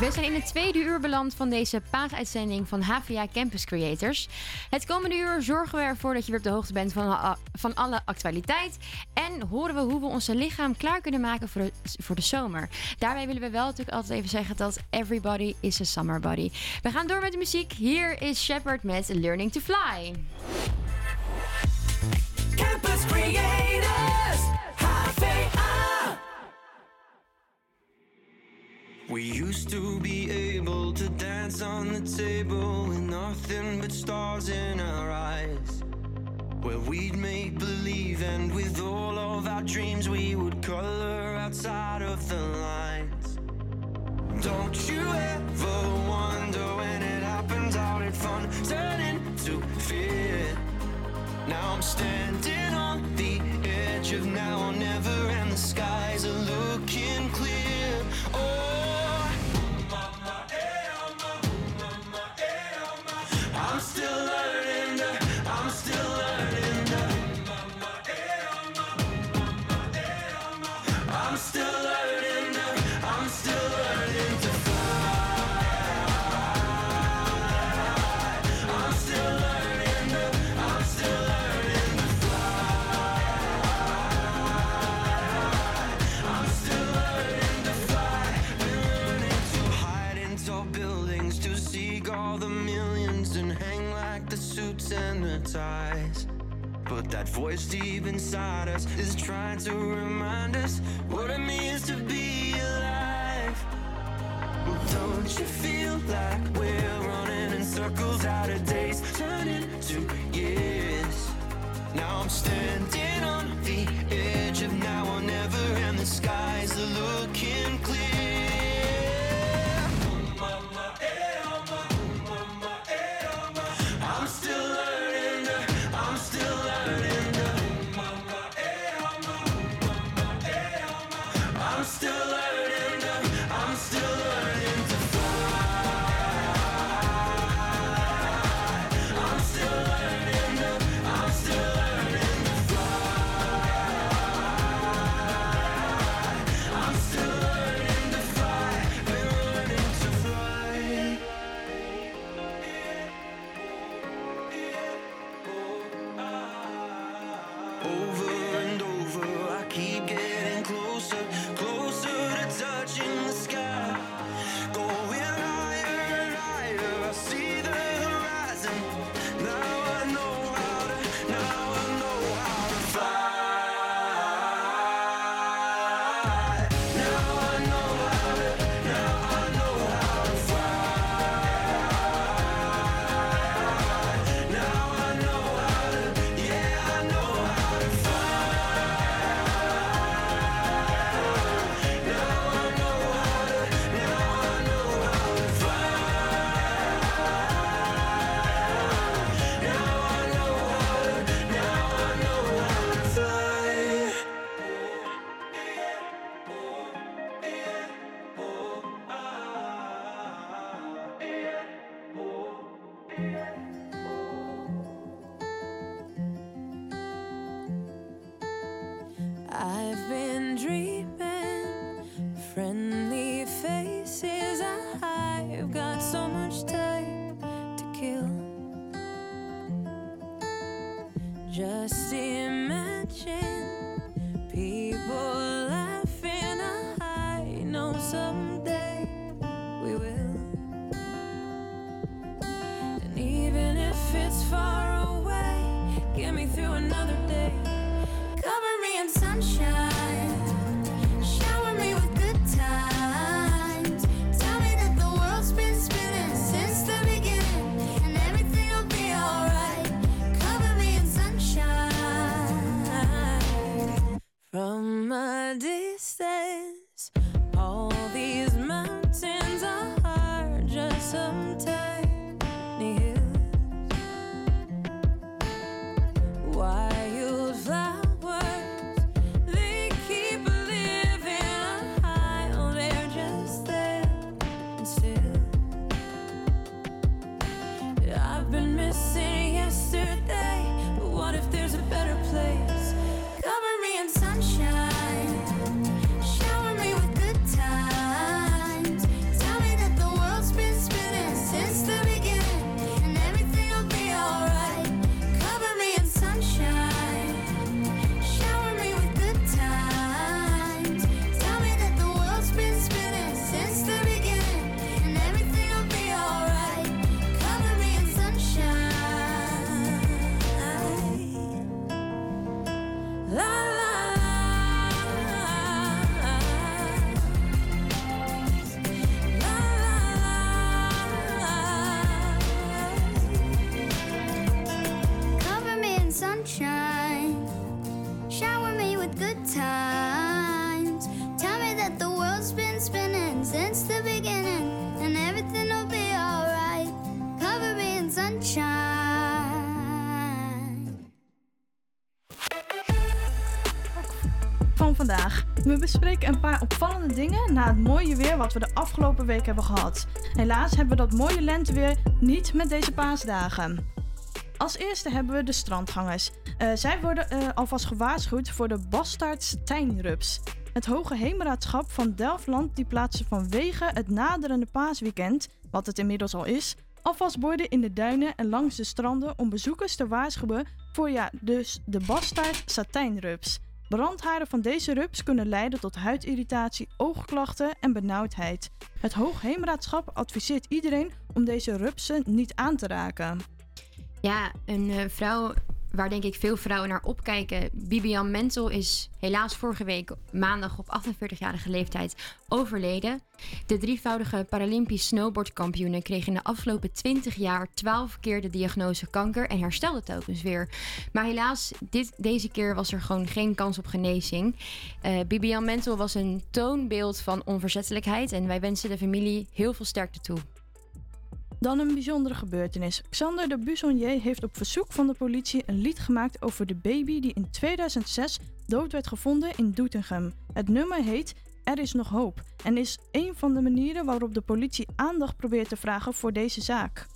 We zijn in het tweede uur beland van deze paaguitzending van HVA Campus Creators. Het komende uur zorgen we ervoor dat je weer op de hoogte bent van, a- van alle actualiteit. En horen we hoe we onze lichaam klaar kunnen maken voor de, voor de zomer. Daarbij willen we wel natuurlijk altijd even zeggen dat everybody is a summer body. We gaan door met de muziek. Hier is Shepard met Learning to Fly. Campus Creators, We used to be able to dance on the table with nothing but stars in our eyes. Where we'd make believe, and with all of our dreams, we would color outside of the lines. Don't you ever wonder when it happens, how did fun turn into fear? Now I'm standing on the edge of now or never, and the skies that voice deep inside us is trying to remind us what it means to be alive. Don't you feel like we're running in circles out of days, I've been dreaming bespreken een paar opvallende dingen na het mooie weer wat we de afgelopen week hebben gehad. Helaas hebben we dat mooie lenteweer niet met deze paasdagen. Als eerste hebben we de strandgangers. Eh, zij worden eh, alvast gewaarschuwd voor de bastaardstijnrups. Het Hoge Heemraadschap van Delftland die plaatsen vanwege het naderende paasweekend, wat het inmiddels al is, alvast borden in de duinen en langs de stranden om bezoekers te waarschuwen voor ja, dus de bastaard satijnrups. Brandharen van deze rups kunnen leiden tot huidirritatie, oogklachten en benauwdheid. Het Hoogheemraadschap adviseert iedereen om deze rupsen niet aan te raken. Ja, een eh, vrouw waar denk ik veel vrouwen naar opkijken. Bibian Mentel is helaas vorige week maandag op 48-jarige leeftijd overleden. De drievoudige Paralympisch snowboardkampioene kreeg in de afgelopen 20 jaar 12 keer de diagnose kanker en herstelde telkens weer. Maar helaas, dit, deze keer was er gewoon geen kans op genezing. Eh Bibian Mentel was een toonbeeld van onverzettelijkheid en wij wensen de familie heel veel sterkte toe. Dan een bijzondere gebeurtenis. Xander de Bussonnier heeft op verzoek van de politie een lied gemaakt over de baby die in 2006 dood werd gevonden in Doetinchem. Het nummer heet Er is nog hoop en is een van de manieren waarop de politie aandacht probeert te vragen voor deze zaak.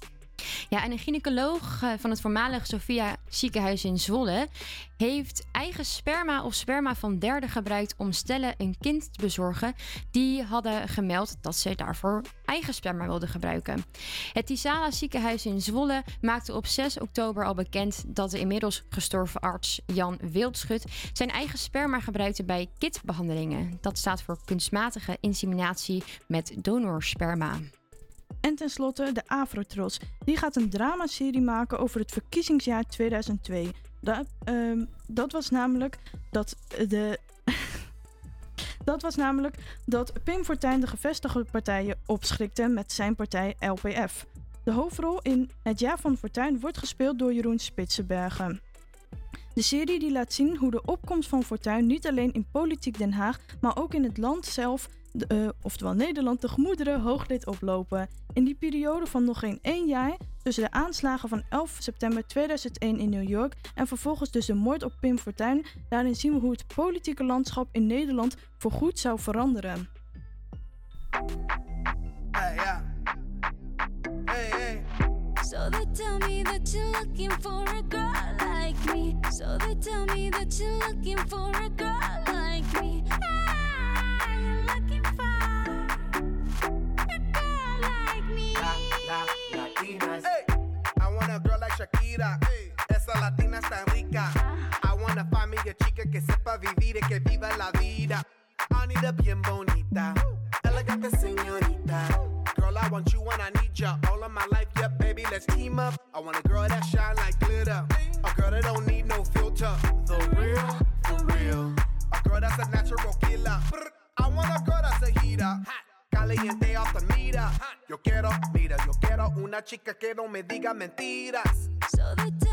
Ja, en een gynaecoloog eh, van het voormalig Sophia ziekenhuis in Zwolle heeft eigen sperma of sperma van derden gebruikt om stellen een kind te bezorgen. Die hadden gemeld dat ze daarvoor eigen sperma wilden gebruiken. Het Tisala ziekenhuis in Zwolle maakte op 6 oktober al bekend dat de inmiddels gestorven arts Jan Wildschut zijn eigen sperma gebruikte bij KIT-behandelingen. Dat staat voor kunstmatige inseminatie met donorsperma. En tenslotte de Afrotros. Die gaat een dramaserie maken over het verkiezingsjaar 2002. Dat, ehm, dat was namelijk dat de. dat was namelijk dat Pim Fortuyn de gevestigde partijen opschrikte met zijn partij LPF. De hoofdrol in Het jaar van Fortuyn wordt gespeeld door Jeroen Spitsenbergen. De serie die laat zien hoe de opkomst van Fortuyn niet alleen in politiek Den Haag, maar ook in het land zelf, de, eh, oftewel Nederland, de gemoederen hoog deed oplopen. In die periode van nog geen één jaar, tussen de aanslagen van 11 september 2001 in New York en vervolgens dus de moord op Pim Fortuyn, daarin zien we hoe het politieke landschap in Nederland voorgoed zou veranderen. Hey, yeah. Hey, hey. So they tell me that you're looking for a girl like me. So they tell me that you're looking for a girl like me. Like Shakira. Eh, esa latina está rica. I wanna find me a chica que sepa vivir y que viva la vida. I need a bien bonita, elegante señorita. Girl, I want you and I need ya all of my life. Yeah, baby, let's team up. I want a girl that shine like glitter. A girl that don't need no filter. The real, for real. A girl that's a natural killer. I want a girl that's a heater. Caliente off the mira. Yo quiero, mira, yo quiero una chica que no me diga mentiras. So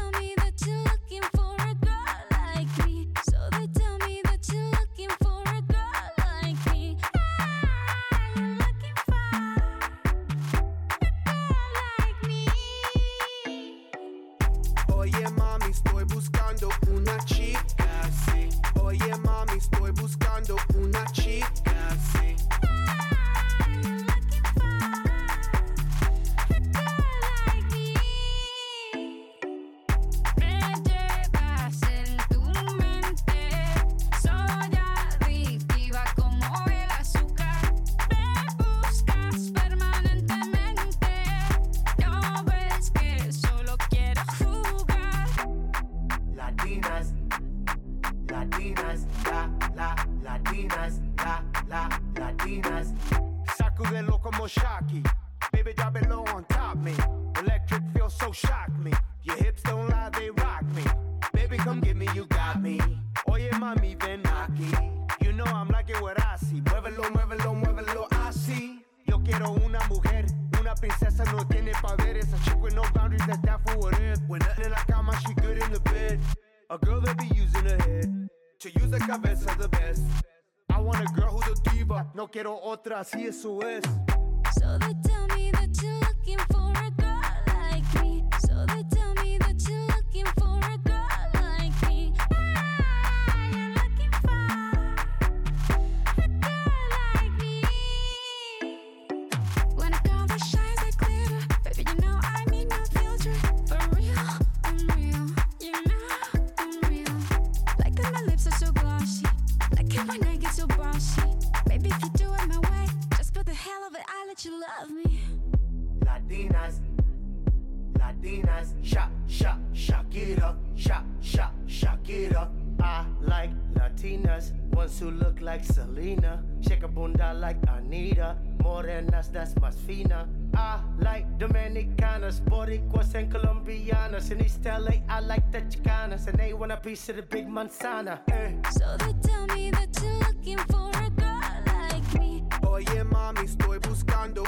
quiero otra, si eso es. piece of the big manzana. Eh. So they tell me that you're looking for a girl like me. Oye, mami, estoy buscando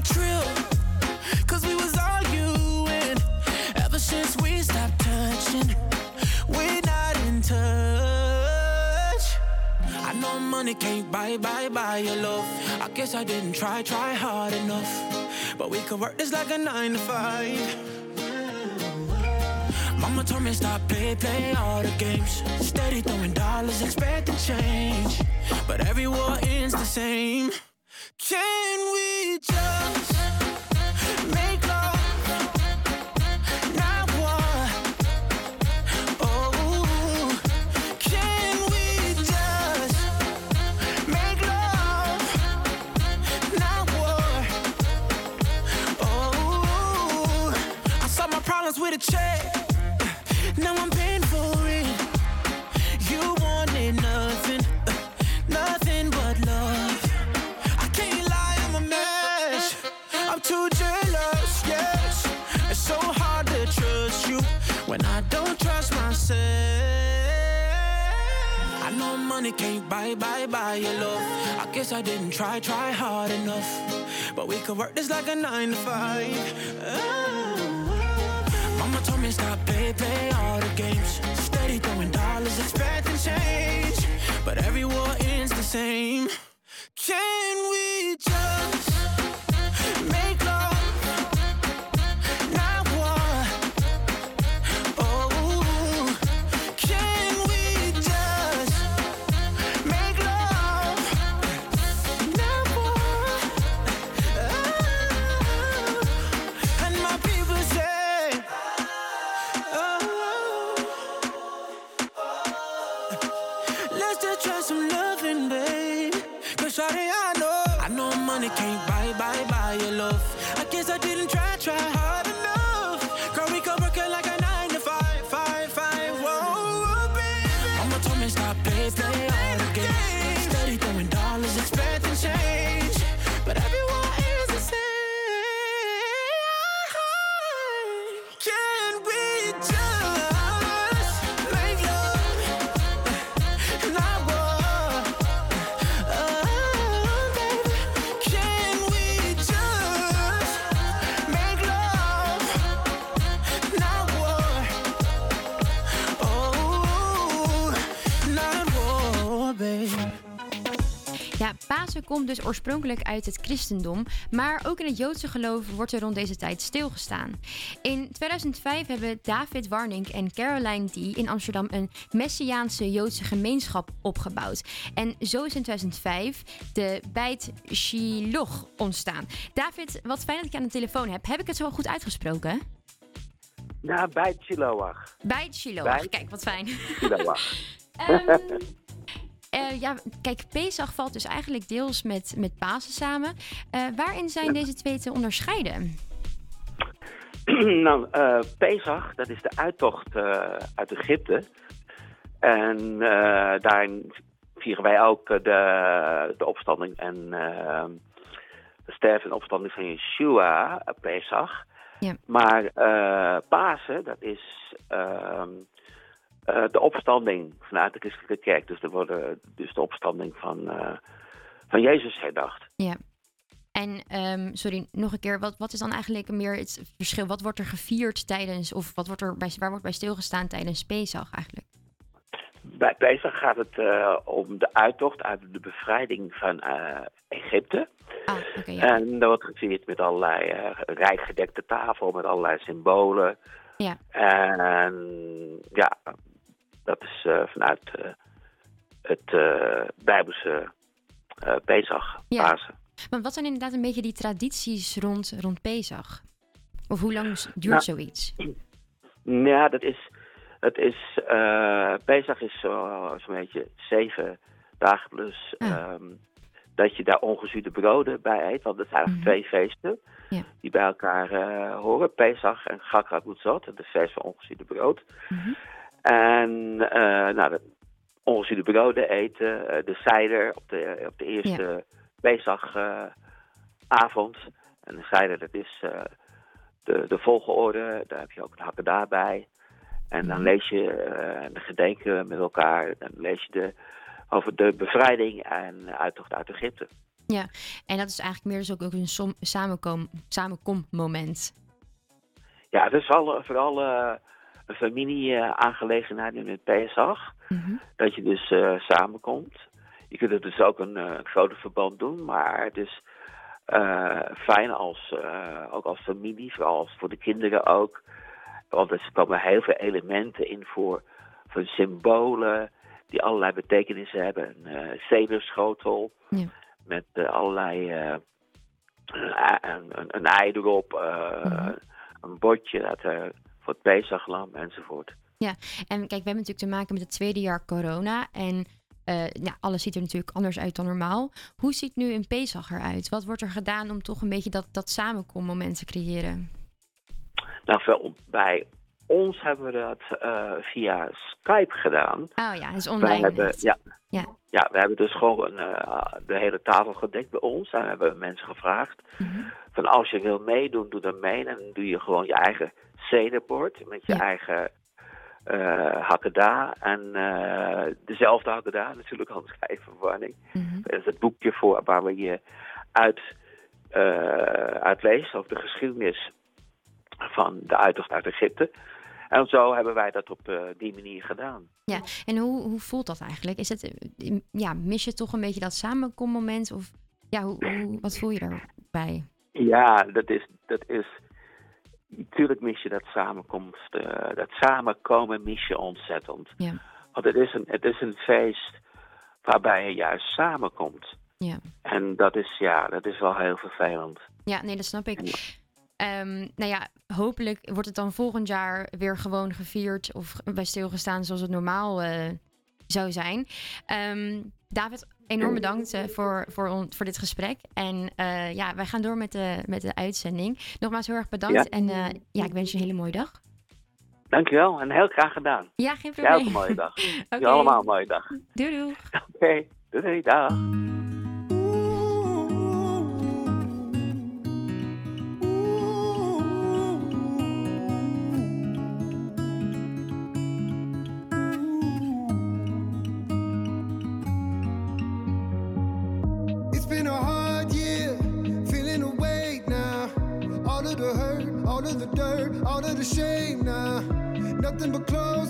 trill, cause we was arguing. Ever since we stopped touching, we're not in touch. I know money can't buy, buy, buy your love. I guess I didn't try, try hard enough. But we could work this like a nine to five. Mama told me stop play, play all the games. Steady throwing dollars, expect to change. But every war ends the same. Can we just? money can't buy, buy, buy your love. I guess I didn't try, try hard enough. But we could work this like a nine to five. Oh. Mama told me stop, play, play all the games. Steady throwing dollars, expecting change. But every war ends the same. Can we just? Pasen komt dus oorspronkelijk uit het christendom, maar ook in het Joodse geloof wordt er rond deze tijd stilgestaan. In 2005 hebben David Warnink en Caroline D. in Amsterdam een Messiaanse Joodse gemeenschap opgebouwd. En zo is in 2005 de Beit Shiloh ontstaan. David, wat fijn dat ik je aan de telefoon heb. Heb ik het zo goed uitgesproken? Nou, Chiloach. Beit Shiloh. Beit. Kijk, wat fijn. Ehm, eh, ja, kijk, Pesach valt dus eigenlijk deels met, met Pasen samen. Eh, waarin zijn deze twee te onderscheiden? nou, eh Pesach, dat is de uittocht uit Egypte. En daarin vieren wij ook de, de opstanding en de sterven en opstanding van Yeshua, Pesach. Ja. Maar Pasen, dat is eh, de opstanding vanuit de christelijke kerk. Dus, er worden, dus de opstanding van, eh, van Jezus herdacht. Ja. En, ehm, sorry, nog een keer. Wat, wat is dan eigenlijk meer het verschil? Wat wordt er gevierd tijdens, of wat wordt er bij, waar wordt bij stilgestaan tijdens Pesach eigenlijk? Bij Pesach gaat het eh, om de uittocht uit de bevrijding van Egypte. Ah, oké, ja. En dat wordt gevierd met allerlei rijk gedekte tafel, met allerlei symbolen. Ja. En ja, dat is eh, vanuit eh, het eh, Bijbelse eh Pesach, Ja. Pasen. Maar wat zijn inderdaad een beetje die tradities rond, rond Pesach? Of hoe lang duurt Nou, zoiets? Ja, dat is. Het is eh Pesach is zo- zo'n beetje zeven dagen plus. Ah. ehm, dat je daar ongezuurde broden bij eet. Want het zijn eigenlijk Mhm. twee feesten Ja. die bij elkaar horen. Pesach en Chag Mutzot, het feest van ongezuurde brood. Mhm. En eh, nou, de broden eten, eh, de cider op de, op de eerste Pesach-avond. en de cider, dat is eh, de, de volgorde, daar heb je ook een hakken daarbij. En dan lees je de gedenken met elkaar. Dan lees je de, over de bevrijding en uittocht uit Egypte. En dat is eigenlijk meer dus ook, een som, samenkom, samenkommoment. Ja, het is vooral, familie-aangelegenheid in het Pesach. Mhm. Dat je dus eh, samenkomt. Je kunt het dus ook een eh, grote verband doen, maar het is eh, fijn als, ook als familie, vooral als voor de kinderen ook. Want er komen heel veel elementen in voor, voor symbolen die allerlei betekenissen hebben. Een zederschotel Ja. met allerlei een, een, een ei erop, Mhm. een bordje dat, eh, voor het Pesachlam enzovoort. En kijk, we hebben natuurlijk te maken met het tweede jaar corona. En eh, ja, alles ziet er natuurlijk anders uit dan normaal. Hoe ziet nu een Pesach eruit? Wat wordt er gedaan om toch een beetje dat, dat samenkommoment te creëren? Nou, bij ons hebben we dat eh, via Skype gedaan. Oh ja, Wij online. hebben, ja, Ja. ja, we hebben dus gewoon eh, de hele tafel gedekt bij ons. En we hebben mensen gevraagd Mhm. van als je wil meedoen, doe dan mee. En dan doe je gewoon je eigen cederbord met je Ja. eigen eh hakkedaa. En eh, dezelfde hakkedaa natuurlijk, je verwarring. Mhm. Dat is het boekje voor waar we je uit, uitleest over de geschiedenis van de uittocht uit Egypte. En zo hebben wij dat op die manier gedaan. Ja, en hoe, hoe voelt dat eigenlijk? Is het, ja, mis je toch een beetje dat samenkommoment? Of ja, hoe, hoe, wat voel je daarbij? Ja, dat is, dat is. Natuurlijk mis je dat samenkomst, eh, dat samenkomen mis je ontzettend. Ja. Want het is, een, het is een feest waarbij je juist samenkomt. Ja. En dat is, ja, dat is wel heel vervelend. Ja, nee, dat snap ik. Ehm, nou ja, hopelijk wordt het dan volgend jaar weer gewoon gevierd of bij stilgestaan zoals het normaal eh, zou zijn. Ehm, David, enorm bedankt eh, voor, voor, on- voor dit gesprek. En eh, ja, wij gaan door met de, met de uitzending. Nogmaals heel erg bedankt. Ja. En eh, ja, ik wens je een hele mooie dag. Dankjewel en heel graag gedaan. Ja, geen Jij ook probleem. een mooie dag. Oké. Jullie allemaal een mooie dag. Oké, Doei doei. doei, doei, dag. Of the dirt, all of the shame now. Nothing but closed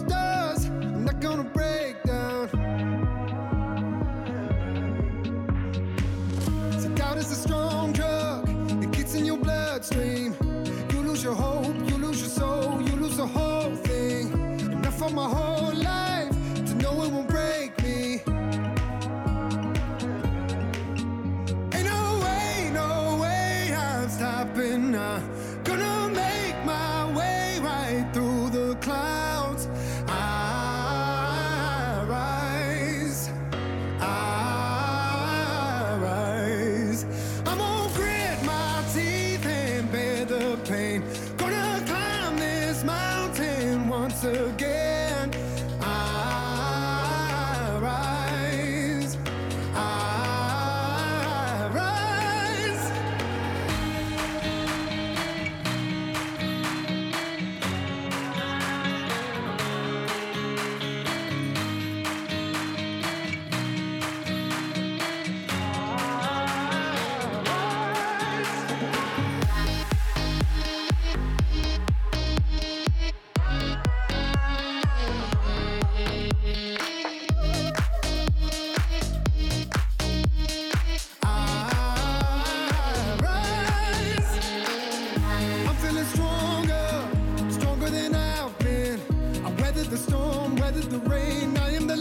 than I've been. I weathered the storm, weathered the rain. I am the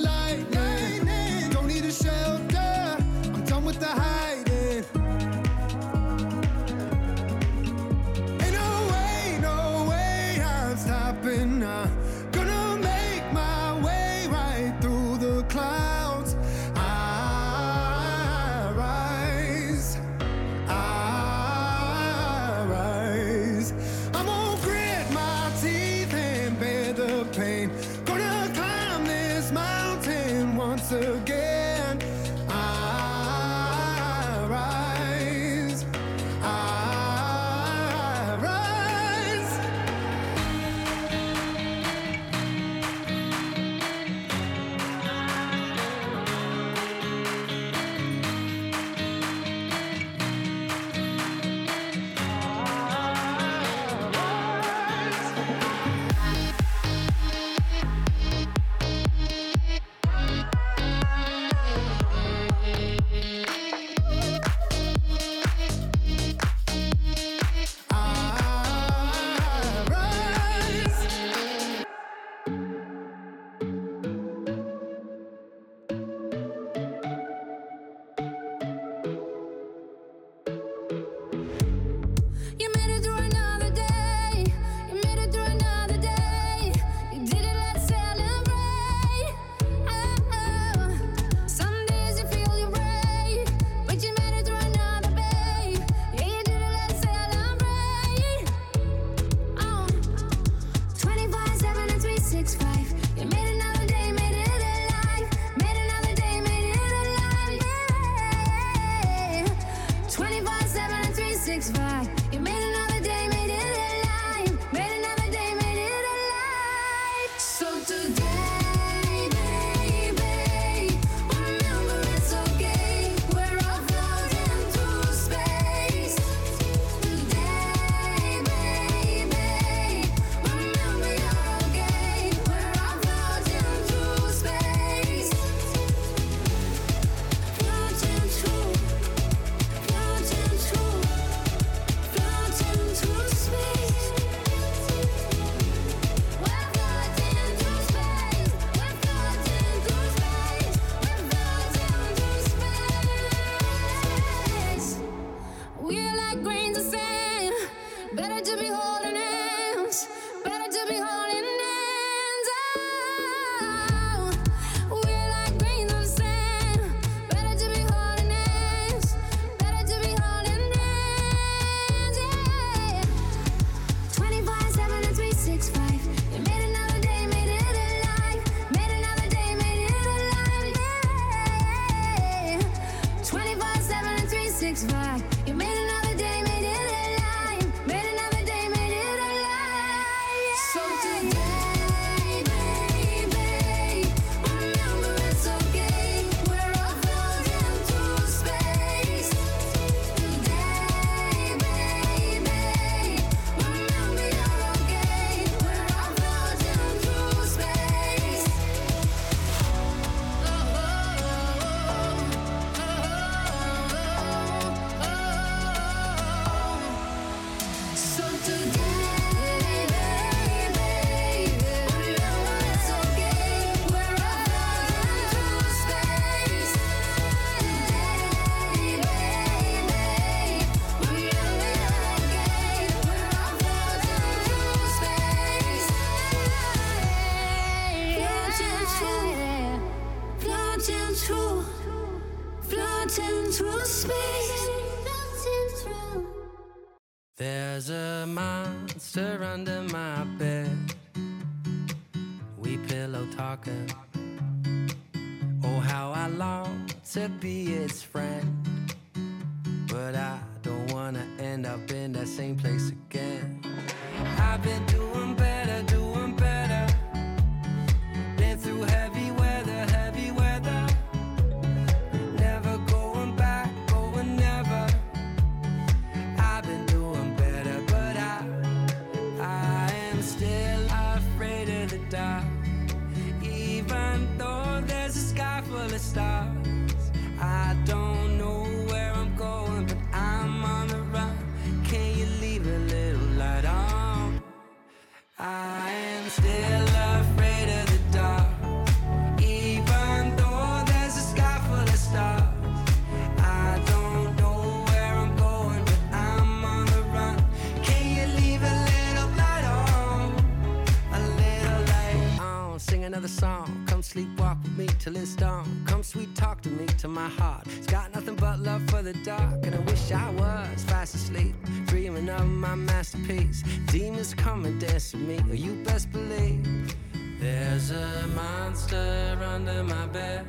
sleepwalk with me till it's dawn. Come sweet talk to me to my heart. It's got nothing but love for the dark, and I wish I was fast asleep, dreaming of my masterpiece. Demons come and dance with me. Oh, you best believe. There's a monster under my bed,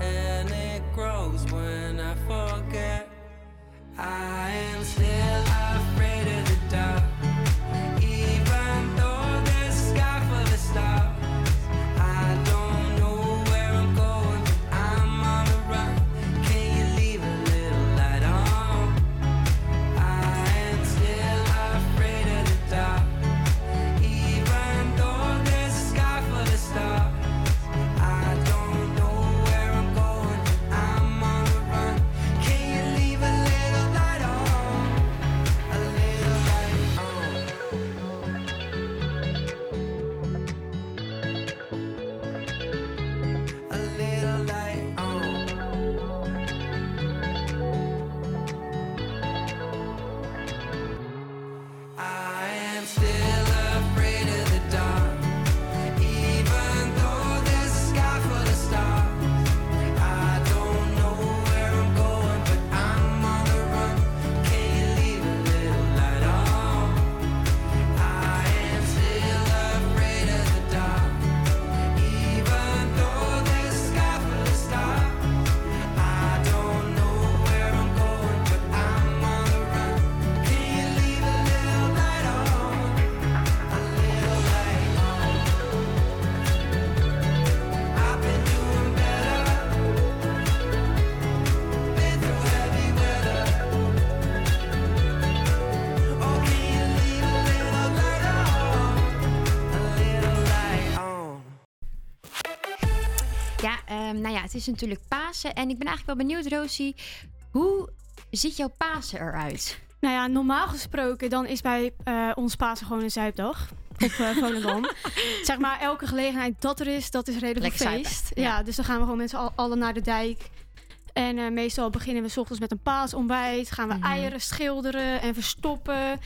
and it grows when I forget. I am still afraid of the dark, Ja, ehm, nou ja, het is natuurlijk Pasen. En ik ben eigenlijk wel benieuwd, Rosie. Hoe ziet jouw Pasen eruit? Nou ja, normaal gesproken dan is bij eh, ons Pasen gewoon een zuipdag. Op eh Volendam. zeg maar, elke gelegenheid dat er is, dat is zuipen, feest. ja. Ja. dus dan gaan we gewoon met z'n al- allen naar de dijk. En eh, meestal beginnen we 's ochtends met een paasontbijt. Gaan we Mhm. eieren schilderen en verstoppen.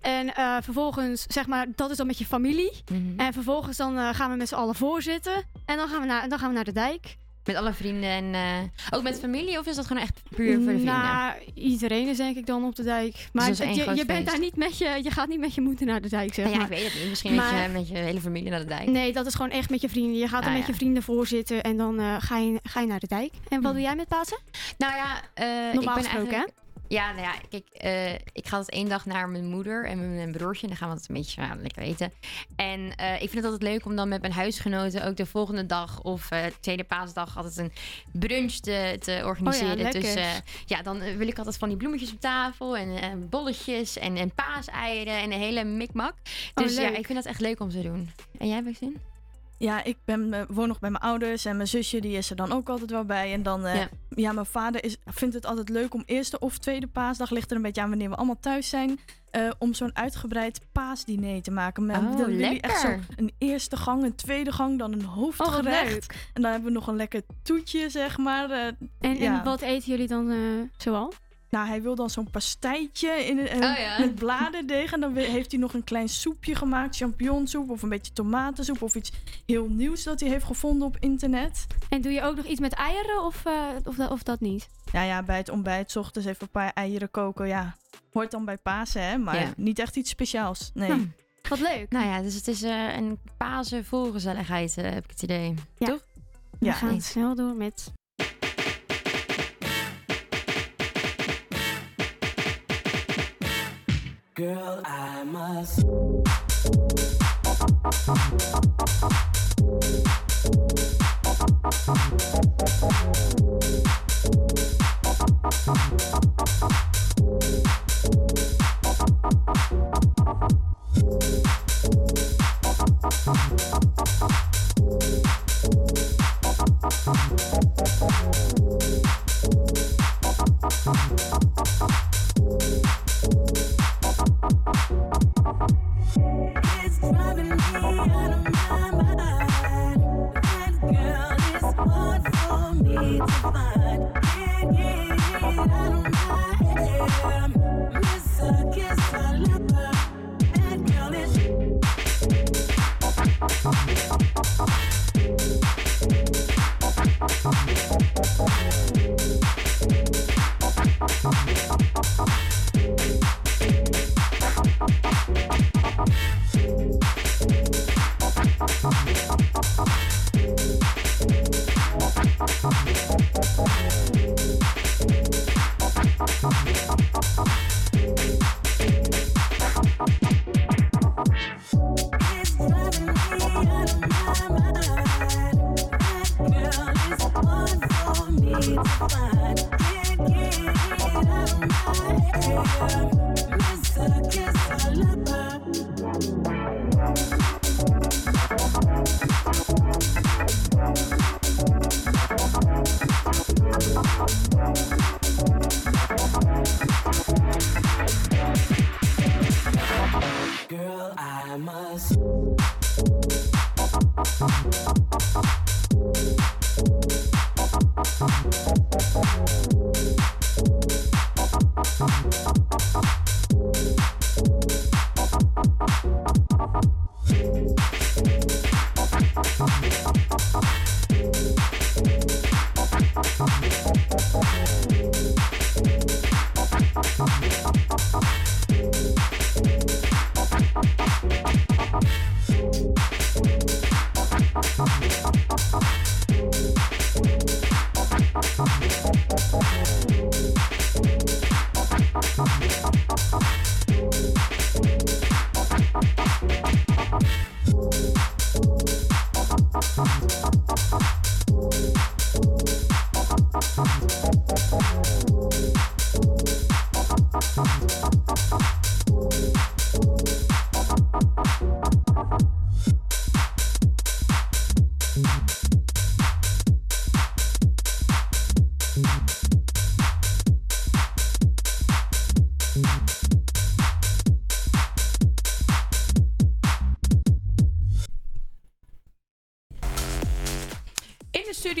En eh, vervolgens, zeg maar, dat is dan met je familie. Mhm. En vervolgens dan eh, gaan we met z'n allen voorzitten. En dan gaan we naar, dan gaan we naar de dijk. Met alle vrienden en eh, ook met familie? Of is dat gewoon echt puur voor de vrienden? Nou, iedereen is denk ik dan op de dijk. Maar is één je, je bent feest. daar niet met je, je gaat niet met je moeder naar de dijk, zeg Nou ja, maar. ik weet het niet. Misschien Maar- met, je, met je hele familie naar de dijk. Nee, dat is gewoon echt met je vrienden. Je gaat dan Ah, met ja. je vrienden voorzitten en dan eh, ga, je, ga je naar de dijk. En wat Hm. doe jij met Pasen? Nou ja, eh, Normaal ik ben gesproken, eigenlijk... Ja, nou ja, kijk, eh, ik ga altijd één dag naar mijn moeder en mijn, broertje. En dan gaan we het een beetje ja, lekker eten. En eh, ik vind het altijd leuk om dan met mijn huisgenoten ook de volgende dag of eh, tweede paasdag altijd een brunch te, te organiseren. lekker. dus ja, dan wil ik altijd van die bloemetjes op tafel en bolletjes en, en paaseieren en een hele mikmak. Oh, Dus ja, ik vind dat echt leuk om te doen. En jij, Maxine? Ja, ik ben, woon nog bij mijn ouders en mijn zusje die is er dan ook altijd wel bij. En dan, eh, Ja. ja. mijn vader is, vindt het altijd leuk om eerste of tweede paasdag, ligt er een beetje aan wanneer we allemaal thuis zijn, eh, om zo'n uitgebreid paasdiner te maken. Met, Oh, hij echt zo een eerste gang, een tweede gang, dan een Oh, hoofdgerecht. leuk. en dan hebben we nog een lekker toetje, zeg maar. eh, En, Ja. en wat eten jullie dan zoal? Nou, hij wil dan zo'n pastijtje in, eh, Oh ja. met bladerdeeg. En dan we- heeft hij nog een klein soepje gemaakt, champignonsoep of een beetje tomatensoep of iets heel nieuws dat hij heeft gevonden op internet. En doe je ook nog iets met eieren of, eh, of, dat, of dat niet? Nou ja, bij het ontbijt ochtends even een paar eieren koken, ja. Hoort dan bij Pasen, hè? Maar Ja. niet echt iets speciaals. Nee. Hm. Wat leuk. Nou ja, dus het is eh, een Pasen vol gezelligheid, heb ik het idee. Ja. Toch? We Ja, gaan eens. snel door met... Girl, I must.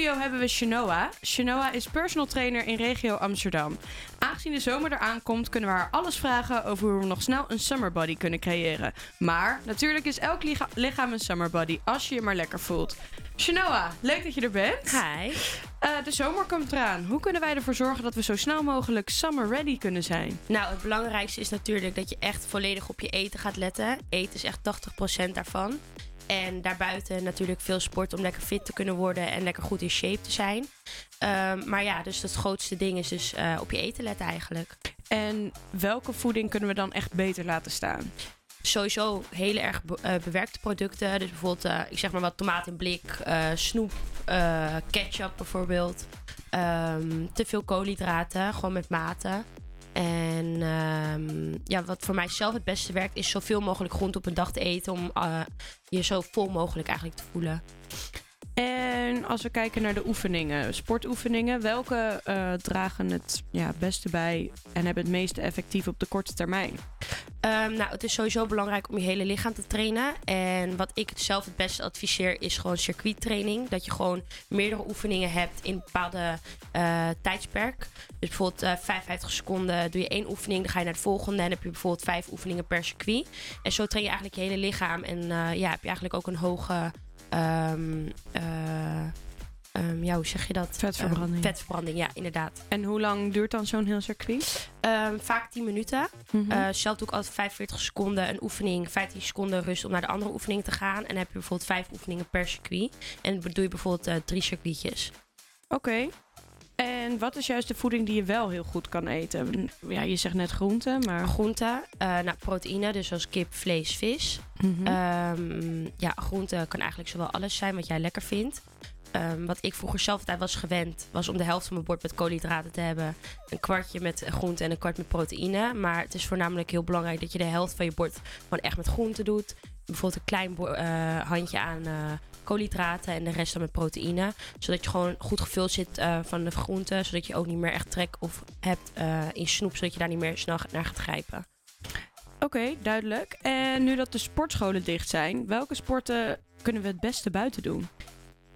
Studio hebben we Shanoa. Shanoa is personal trainer in regio Amsterdam. Aangezien de zomer eraan komt, kunnen we haar alles vragen over hoe we nog snel een summer body kunnen creëren. Maar natuurlijk is elk licha- lichaam een summer body als je je maar lekker voelt. Shanoa, leuk dat je er bent. Hi. Eh, de zomer komt eraan. Hoe kunnen wij ervoor zorgen dat we zo snel mogelijk summer ready kunnen zijn? Nou, het belangrijkste is natuurlijk dat je echt volledig op je eten gaat letten. Eten is echt 80% daarvan. En daarbuiten natuurlijk veel sport om lekker fit te kunnen worden en lekker goed in shape te zijn. Ehm, maar ja, dus het grootste ding is dus eh, op je eten letten eigenlijk. En welke voeding kunnen we dan echt beter laten staan? Sowieso heel erg be- eh, bewerkte producten. Dus bijvoorbeeld, eh, ik zeg maar wat tomaat in blik, snoep, ketchup bijvoorbeeld. Ehm, te veel koolhydraten, gewoon met mate. En ehm, ja, wat voor mij zelf het beste werkt, is zoveel mogelijk groente op een dag te eten. Om eh, je zo vol mogelijk eigenlijk te voelen. En als we kijken naar de oefeningen, sportoefeningen, welke eh, dragen het ja, beste bij en hebben het meeste effectief op de korte termijn? Ehm, nou, het is sowieso belangrijk om je hele lichaam te trainen. En wat ik zelf het beste adviseer is gewoon circuittraining. Dat je gewoon meerdere oefeningen hebt in een bepaalde eh, tijdsperk. Dus bijvoorbeeld eh 55 seconden doe je één oefening, dan ga je naar de volgende. En dan heb je bijvoorbeeld vijf oefeningen per circuit. En zo train je eigenlijk je hele lichaam. En ja, heb je eigenlijk ook een hoge... ehm, ja, hoe zeg je dat? Vetverbranding. Ehm, vetverbranding, ja, inderdaad. En hoe lang duurt dan zo'n heel circuit? Vaak 10 minuten. Mhm. Eh, zelf doe ik altijd 45 seconden een oefening, 15 seconden rust om naar de andere oefening te gaan. En dan heb je bijvoorbeeld vijf oefeningen per circuit. En dan doe je bijvoorbeeld eh, drie circuitjes. Oké. En wat is juist de voeding die je wel heel goed kan eten? Ja, je zegt net groenten, maar... Groenten, nou, proteïne, dus zoals kip, vlees, vis. Ehm, ja, groente kan eigenlijk zowel alles zijn wat jij lekker vindt. Ehm, wat ik vroeger zelf altijd was gewend, was om de helft van mijn bord met koolhydraten te hebben. Een kwartje met groente en een kwart met proteïne. Maar het is voornamelijk heel belangrijk dat je de helft van je bord gewoon echt met groente doet. Bijvoorbeeld een klein eh, handje aan eh, koolhydraten en de rest dan met proteïne. Zodat je gewoon goed gevuld zit eh, van de groenten. Zodat je ook niet meer echt trek of hebt in snoep. Zodat je daar niet meer snel naar gaat grijpen. Oké, duidelijk. En nu dat de sportscholen dicht zijn, welke sporten kunnen we het beste buiten doen?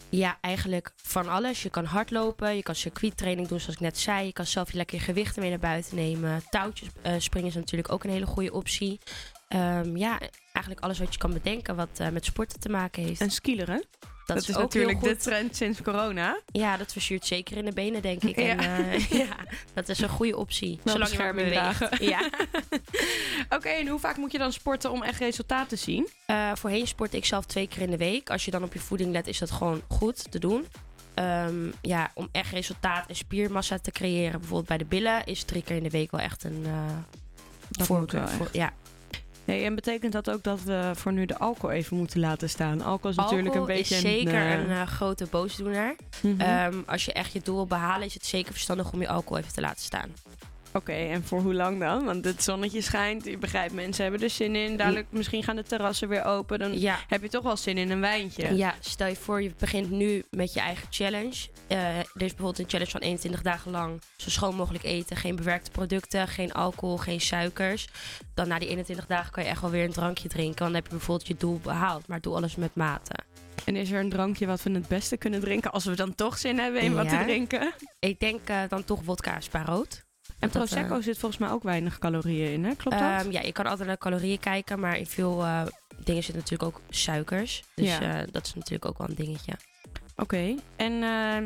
Ja, eigenlijk van alles. Je kan hardlopen, je kan circuittraining doen zoals ik net zei. Je kan zelf je lekker je gewichten mee naar buiten nemen. Touwtjes eh, springen is natuurlijk ook een hele goede optie. Ehm, ja, eigenlijk alles wat je kan bedenken wat eh, met sporten te maken heeft. En skileren? Dat, Dat, is, natuurlijk de trend sinds corona. Ja, dat verzuurt zeker in de benen, denk ik. Ja. En, eh, ja, dat is een goede optie. Wel zolang je maar dragen. Ja. Oké, en hoe vaak moet je dan sporten om echt resultaat te zien? Eh, voorheen sportte ik zelf twee keer in de week. Als je dan op je voeding let, is dat gewoon goed te doen. Ehm, ja, om echt resultaat en spiermassa te creëren, bijvoorbeeld bij de billen, is drie keer in de week wel echt een eh Dat voor- moet wel voor- echt. ja. Nee, en betekent dat ook dat we voor nu de alcohol even moeten laten staan? Alcohol is natuurlijk een beetje is zeker een... een, eh, eh, grote boosdoener. Ehm, als je echt je doel wil behalen, is het zeker verstandig om je alcohol even te laten staan. Oké, en voor hoe lang dan? Want het zonnetje schijnt, je begrijpt, mensen hebben er zin in. Dadelijk misschien gaan de terrassen weer open. Dan Ja. heb je toch wel zin in een wijntje. Ja, stel je voor, je begint nu met je eigen challenge. Eh, er is bijvoorbeeld een challenge van 21 dagen lang zo schoon mogelijk eten. Geen bewerkte producten, geen alcohol, geen suikers. Dan na die 21 dagen kan je echt wel weer een drankje drinken. Want dan heb je bijvoorbeeld je doel behaald. Maar doe alles met mate. En is er een drankje wat we het beste kunnen drinken als we dan toch zin hebben in wat te drinken? Ik denk eh, dan toch wodka rood. En Prosecco eh, zit volgens mij ook weinig calorieën in, hè? Klopt dat? Ehm, ja, je kan altijd naar calorieën kijken. Maar in veel eh, dingen zitten natuurlijk ook suikers. Dus Ja. eh, dat is natuurlijk ook wel een dingetje. Oké. En eh,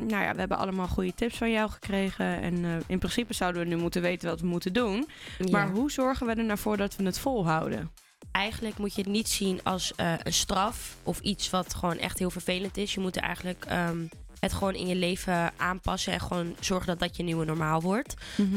nou ja, we hebben allemaal goede tips van jou gekregen. En in principe zouden we nu moeten weten wat we moeten doen. Maar hoe zorgen we er nou voor dat we het volhouden? eigenlijk moet je het niet zien als een straf of iets wat gewoon echt heel vervelend is. Je moet er eigenlijk ehm, het gewoon in je leven aanpassen en gewoon zorgen dat dat je nieuwe normaal wordt.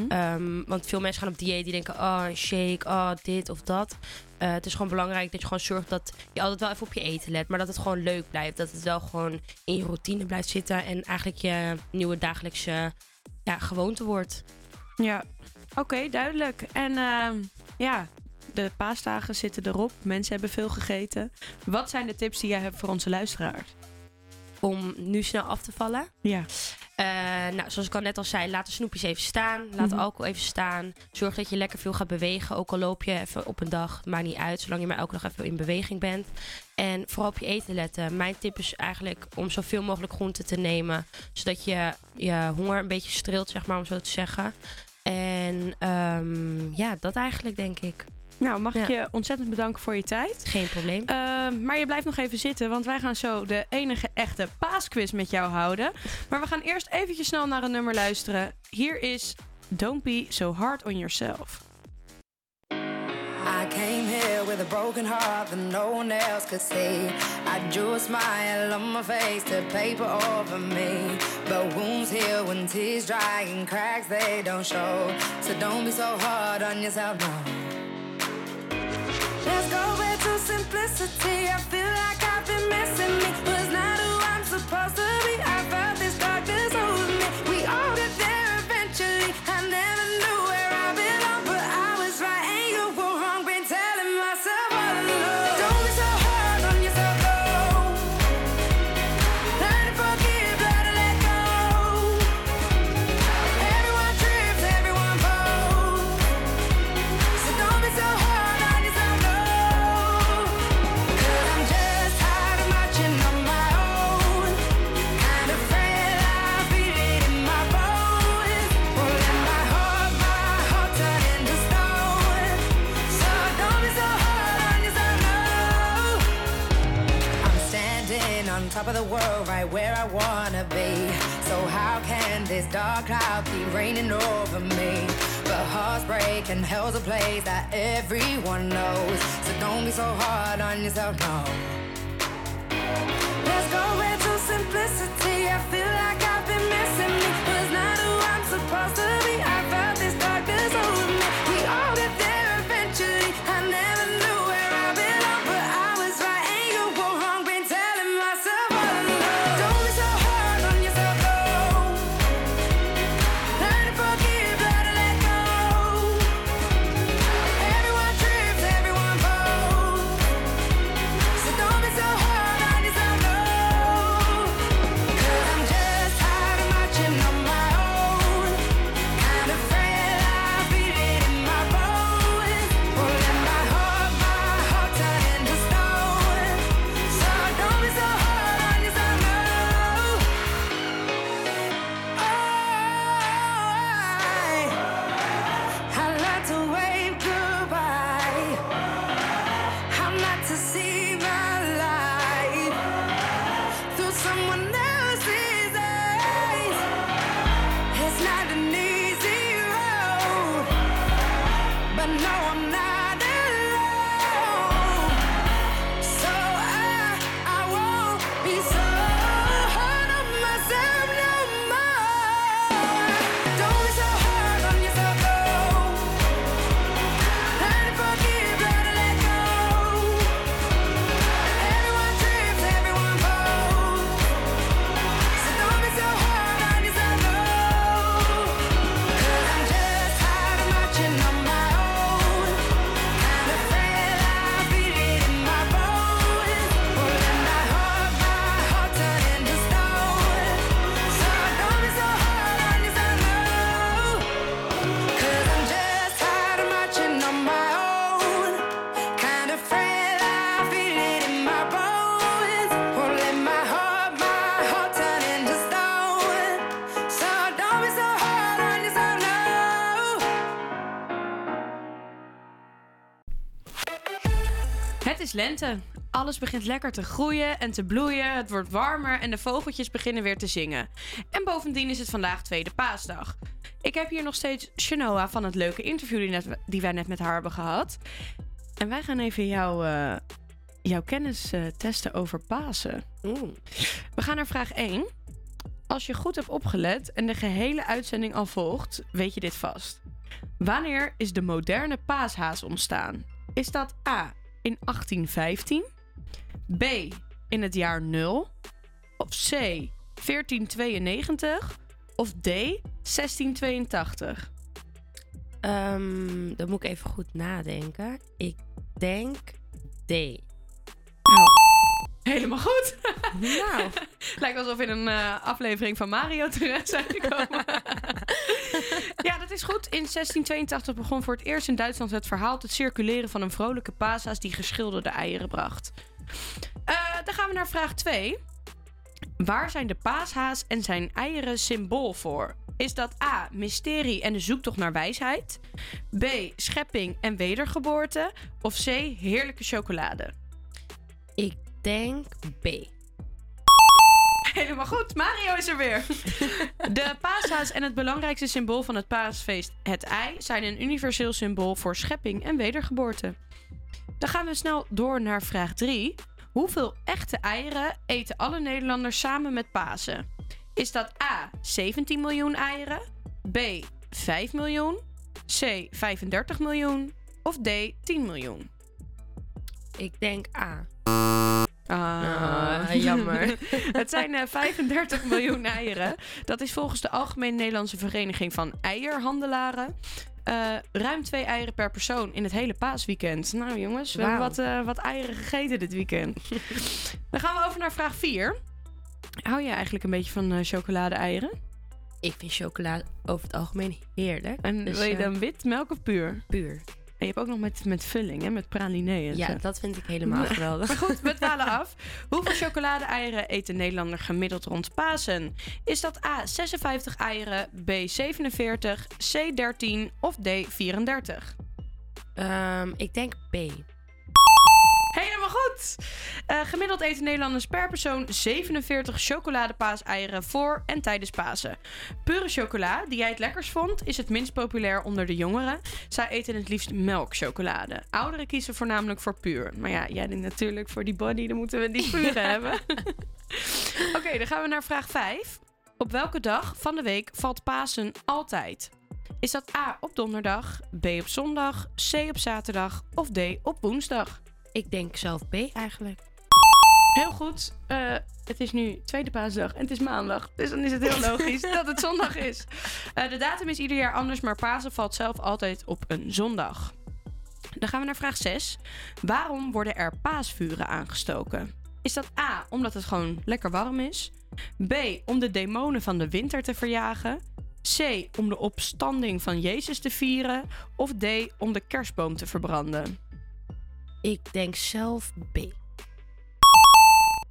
Ehm, want veel mensen gaan op dieet die denken, oh een shake, oh dit of dat. Eh, het is gewoon belangrijk dat je gewoon zorgt dat je altijd wel even op je eten let, maar dat het gewoon leuk blijft. Dat het wel gewoon in je routine blijft zitten en eigenlijk je nieuwe dagelijkse ja, gewoonte wordt. Ja, oké, duidelijk. En ehm, ja, de paasdagen zitten erop. Mensen hebben veel gegeten. Wat zijn de tips die jij hebt voor onze luisteraars? Om nu snel af te vallen. Ja. Eh, nou, zoals ik al net al zei, laat de snoepjes even staan. Laat Mhm. alcohol even staan. Zorg dat je lekker veel gaat bewegen. Ook al loop je even op een dag, maakt niet uit. Zolang je maar elke dag even in beweging bent. En vooral op je eten letten. Mijn tip is eigenlijk om zoveel mogelijk groenten te nemen. Zodat je je honger een beetje streelt, zeg maar, om zo te zeggen. En ehm, ja, dat eigenlijk denk ik. Nou, mag ik Ja. je ontzettend bedanken voor je tijd. Geen probleem. Ehm, maar je blijft nog even zitten, want wij gaan zo de enige echte paasquiz met jou houden. Maar we gaan eerst eventjes snel naar een nummer luisteren. Hier is Don't Be So Hard On Yourself. I came here with a broken heart that no one else could see. I drew a smile on my face to paper over me. But wounds heal when tears dry and cracks they don't show. So don't be so hard on yourself, no. Go back to simplicity. I feel like I've been missing me. Was not who I'm supposed to be. I felt this darkness over me. We all get there eventually. I never knew the world, right where I wanna be. So how can this dark cloud keep raining over me? But hearts break and hell's a place that everyone knows. So don't be so hard on yourself, no. Let's go into simplicity. I feel like I've been missing me. Was not who I'm supposed to be. I lente. Alles begint lekker te groeien en te bloeien. Het wordt warmer en de vogeltjes beginnen weer te zingen. En bovendien is het vandaag tweede paasdag. Ik heb hier nog steeds Shanoa van het leuke interview die, net, die wij net met haar hebben gehad. En wij gaan even jouw, eh, jouw kennis eh, testen over Pasen. We gaan naar vraag 1. Als je goed hebt opgelet en de gehele uitzending al volgt, weet je dit vast. Wanneer is de moderne paashaas ontstaan? Is dat A in 1815, B in het jaar 0, of C 1492 of D 1682? Ehm, dan moet ik even goed nadenken. Ik denk D. Helemaal goed. Nou. Lijkt alsof we in een eh, aflevering van Mario terecht zijn gekomen. ja, dat is goed. In 1682 begon voor het eerst in Duitsland het verhaal te circuleren van een vrolijke paashaas die geschilderde eieren bracht. Eh, dan gaan we naar vraag 2. Waar zijn de paashaas en zijn eieren symbool voor? Is dat A. Mysterie en de zoektocht naar wijsheid? B. Schepping en wedergeboorte? Of C. Heerlijke chocolade? Ik denk B. Helemaal goed, Mario is er weer. De paashaas en het belangrijkste symbool van het paasfeest, het ei, zijn een universeel symbool voor schepping en wedergeboorte. Dan gaan we snel door naar vraag 3. Hoeveel echte eieren eten alle Nederlanders samen met Pasen? Is dat A. 17 miljoen eieren? B. 5 miljoen? C. 35 miljoen? Of D. 10 miljoen? Ik denk A. Ah, Ah, jammer. het zijn eh, 35 miljoen eieren. Dat is volgens de Algemene Nederlandse Vereniging van Eierhandelaren. eh, ruim twee eieren per persoon in het hele paasweekend. Nou jongens, we hebben wat, eh, wat eieren gegeten dit weekend. Dan gaan we over naar vraag 4. Hou je eigenlijk een beetje van eh, chocolade-eieren? Ik vind chocola over het algemeen heerlijk. En Dus, wil je eh, dan wit, melk of puur? Puur. En je hebt ook nog met, met vulling, hè? met pralinee. en Ja, zo. dat vind ik helemaal geweldig. Maar goed, we dwalen af. Hoeveel chocolade-eieren eet de Nederlander gemiddeld rond Pasen? Is dat A 56 eieren, B 47, C 13 of D 34? Ehm, ik denk B. Helemaal goed. Eh, gemiddeld eten Nederlanders per persoon 47 chocoladepaaseieren voor en tijdens Pasen. Pure chocola, die jij het lekkers vond, is het minst populair onder de jongeren. Zij eten het liefst melkchocolade. Ouderen kiezen voornamelijk voor puur. Maar ja, jij denkt natuurlijk voor die body, dan moeten we die pure hebben. Oké, dan gaan we naar vraag 5. Op welke dag van de week valt Pasen altijd? Is dat A op donderdag, B op zondag, C op zaterdag of D op woensdag? Ik denk zelf B eigenlijk. Heel goed. Eh, het is nu tweede paasdag en het is maandag. Dus dan is het heel logisch dat het zondag is. Eh, de datum is ieder jaar anders, maar Pasen valt zelf altijd op een zondag. Dan gaan we naar vraag 6. Waarom worden er paasvuren aangestoken? Is dat A, omdat het gewoon lekker warm is? B, om de demonen van de winter te verjagen? C, om de opstanding van Jezus te vieren? Of D, om de kerstboom te verbranden? Ik denk zelf B.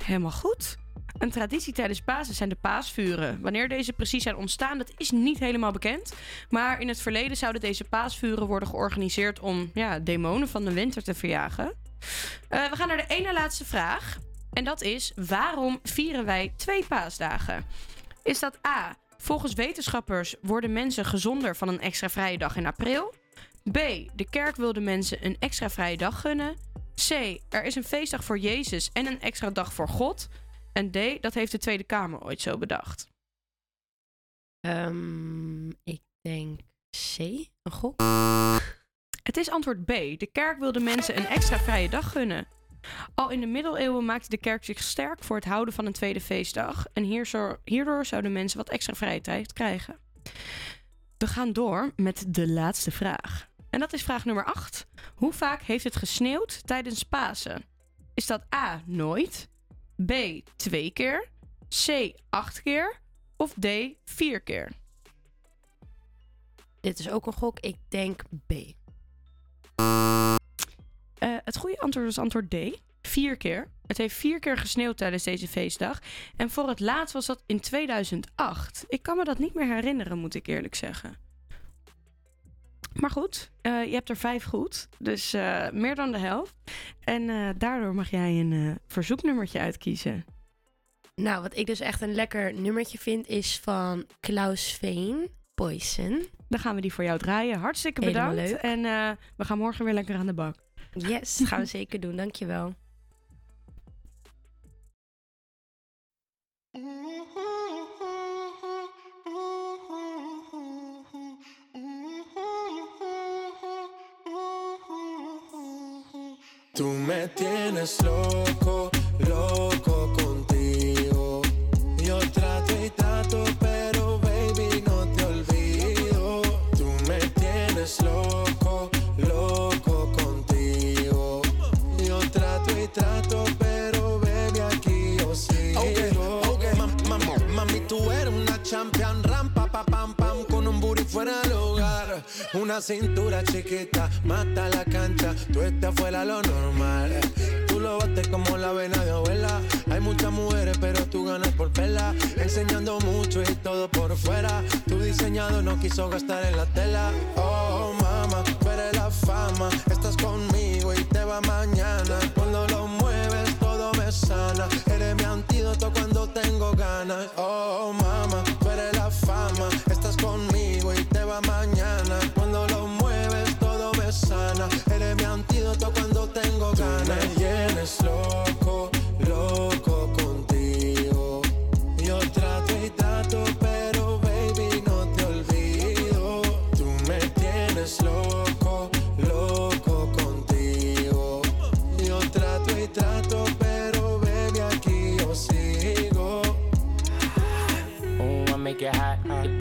Helemaal goed. Een traditie tijdens Pasen zijn de paasvuren. Wanneer deze precies zijn ontstaan, dat is niet helemaal bekend. Maar in het verleden zouden deze paasvuren worden georganiseerd om ja, demonen van de winter te verjagen. Eh, we gaan naar de ene laatste vraag. En dat is: waarom vieren wij twee paasdagen? Is dat A. Volgens wetenschappers worden mensen gezonder van een extra vrije dag in april? B. De kerk wil de mensen een extra vrije dag gunnen? C. Er is een feestdag voor Jezus en een extra dag voor God? En D. Dat heeft de Tweede Kamer ooit zo bedacht. Ehm, ik denk C. Een gok. Het is antwoord B. De kerk wil de mensen een extra vrije dag gunnen. Al in de middeleeuwen maakte de kerk zich sterk voor het houden van een tweede feestdag. En hierdoor zouden mensen wat extra vrije tijd krijgen. We gaan door met de laatste vraag. En dat is vraag nummer 8. Hoe vaak heeft het gesneeuwd tijdens Pasen? Is dat A. nooit? B. twee keer? C. acht keer? Of D. vier keer? Dit is ook een gok. Ik denk B. Eh, het goede antwoord is antwoord D. Vier keer. Het heeft vier keer gesneeuwd tijdens deze feestdag. En voor het laatst was dat in 2008. Ik kan me dat niet meer herinneren, moet ik eerlijk zeggen. Maar goed, eh, je hebt er vijf goed. Dus eh, meer dan de helft. En eh, daardoor mag jij een verzoeknummertje uitkiezen. Nou, wat ik dus echt een lekker nummertje vind is van Klaus Veen, Poison. Dan gaan we die voor jou draaien. Hartstikke bedankt. leuk. En we gaan morgen weer lekker aan de bak. Yes, dat gaan we zeker doen. Dankjewel. Tú me tienes loco, loco contigo. Yo trato y trato, pero baby no te olvido. Tú me tienes loco, loco contigo. Yo trato y trato, pero baby aquí yo sigo. Ok, ok, mam- mam- mami, tú eres una champion, Una cintura chiquita, mata la cancha, tú estás fuera lo normal. Tú lo bates como la vena de abuela. Hay muchas mujeres, pero tú ganas por pela. Enseñando mucho y todo por fuera. Tu diseñado no quiso gastar en la tela. Oh, mama, tú eres la fama. Estás conmigo y te va mañana. Cuando lo mueves, todo me sana. Eres mi antídoto cuando tengo ganas. Oh, mama, noto cuando tengo ganas y en slow.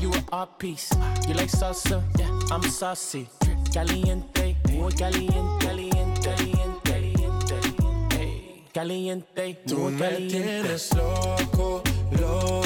you are art piece. You like salsa? Yeah, I'm saucy. Caliente, muy caliente, caliente, caliente, caliente. Tú me tienes loco, loco.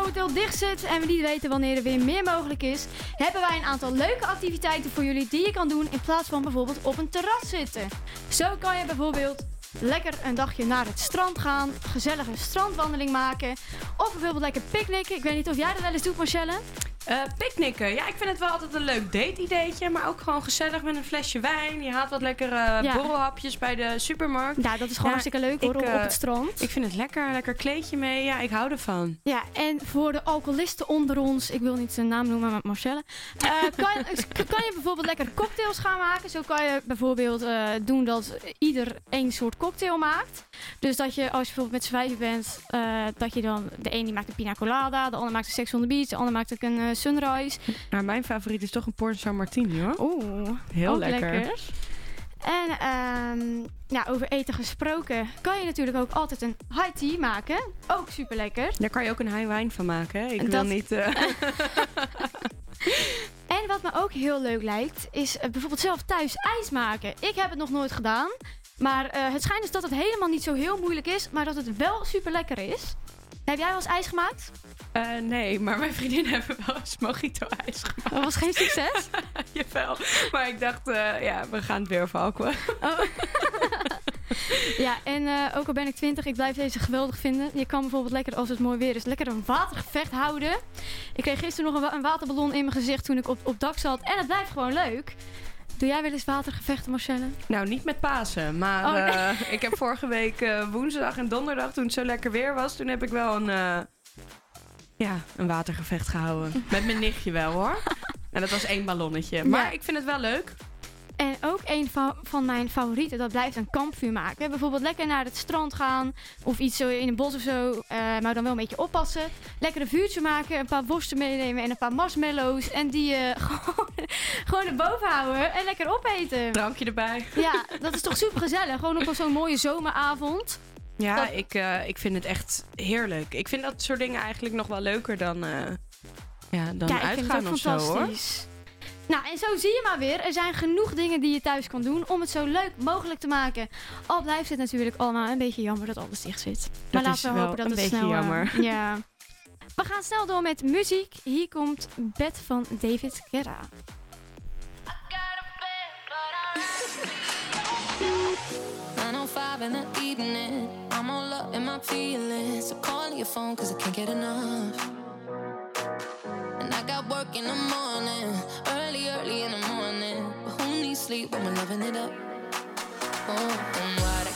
momenteel dicht zit en we niet weten wanneer er weer meer mogelijk is, hebben wij een aantal leuke activiteiten voor jullie die je kan doen in plaats van bijvoorbeeld op een terras zitten. Zo kan je bijvoorbeeld lekker een dagje naar het strand gaan, gezellige strandwandeling maken of bijvoorbeeld lekker picknicken. Ik weet niet of jij dat wel eens doet, Marcelle. Uh, picknicken. Ja, ik vind het wel altijd een leuk date-ideetje. Maar ook gewoon gezellig met een flesje wijn. Je haalt wat lekkere eh, borrelhapjes bij de supermarkt. Ja, dat is gewoon ja, hartstikke leuk hoor, ik, op eh, het strand. Ik vind het lekker. Lekker kleedje mee. Ja, ik hou ervan. Ja, en voor de alcoholisten onder ons. Ik wil niet zijn naam noemen, maar Marcelle. Uh, kan, dus, kan, je bijvoorbeeld lekkere cocktails gaan maken? Zo kan je bijvoorbeeld doen dat ieder één soort cocktail maakt. Dus dat je, als je bijvoorbeeld met z'n vijf bent, dat je dan... De een die maakt een pina colada, de ander maakt een sex on the beach, de ander maakt ook een eh, sunrise. Nou, mijn favoriet is toch een Porto San Martini hoor. Oeh, heel lekker. En um, over eten gesproken kan je natuurlijk ook altijd een high tea maken. Ook super lekker. Daar kan je ook een high wine van maken. Ik Dat... wil niet. Eh. En wat me ook heel leuk lijkt, is eh, bijvoorbeeld zelf thuis ijs maken. Ik heb het nog nooit gedaan. Maar het schijnt dus dat het helemaal niet zo heel moeilijk is, maar dat het wel super lekker is. Heb jij wel eens ijs gemaakt? Eh, nee, maar mijn vriendinnen hebben wel eens mojito-ijs gemaakt. Dat was geen succes? Jawel. Maar ik dacht, eh, ja, we gaan het weer valken. Ja, en eh, ook al ben ik 20, ik blijf deze geweldig vinden. Je kan bijvoorbeeld lekker, als het mooi weer is, lekker een watergevecht houden. Ik kreeg gisteren nog een, een waterballon in mijn gezicht toen ik op, op dak zat. En het blijft gewoon leuk. Doe jij wel eens watergevechten, Marcelle? Nou, niet met Pasen. Maar Oh, nee. eh, ik heb vorige week eh, woensdag en donderdag, toen het zo lekker weer was, toen heb ik wel een, eh, ja, een watergevecht gehouden. Met mijn nichtje wel hoor. En dat was één ballonnetje. Maar Ja. ik vind het wel leuk. En ook een van, van mijn favorieten, dat blijft een kampvuur maken. Bijvoorbeeld lekker naar het strand gaan of iets zo in een bos of zo, eh, maar dan wel een beetje oppassen. Lekker een vuurtje maken, een paar worsten meenemen en een paar marshmallows. En die eh, gewoon, gewoon erboven houden en lekker opeten. Drankje erbij. Ja, dat is toch super gezellig. Gewoon op zo'n mooie zomeravond. Ja, Dat- ik, eh, ik vind het echt heerlijk. Ik vind dat soort dingen eigenlijk nog wel leuker dan, eh, ja, dan ja, ik vind het uitgaan of zo hoor. fantastisch. Nou, en zo zie je maar weer. Er zijn genoeg dingen die je thuis kan doen om het zo leuk mogelijk te maken. Al blijft het natuurlijk allemaal een beetje jammer dat alles dicht zit. maar Dat laten is we hopen dat een het beetje snel... jammer. ja. We gaan snel door met muziek. Hier komt Bed van David Guerra. 905 in the evening. I'm all up in my feelings. So calling your phone cause I can't get enough. And I got work in the morning. Early, early in the morning. But who needs sleep when we're loving it up? Oh, and why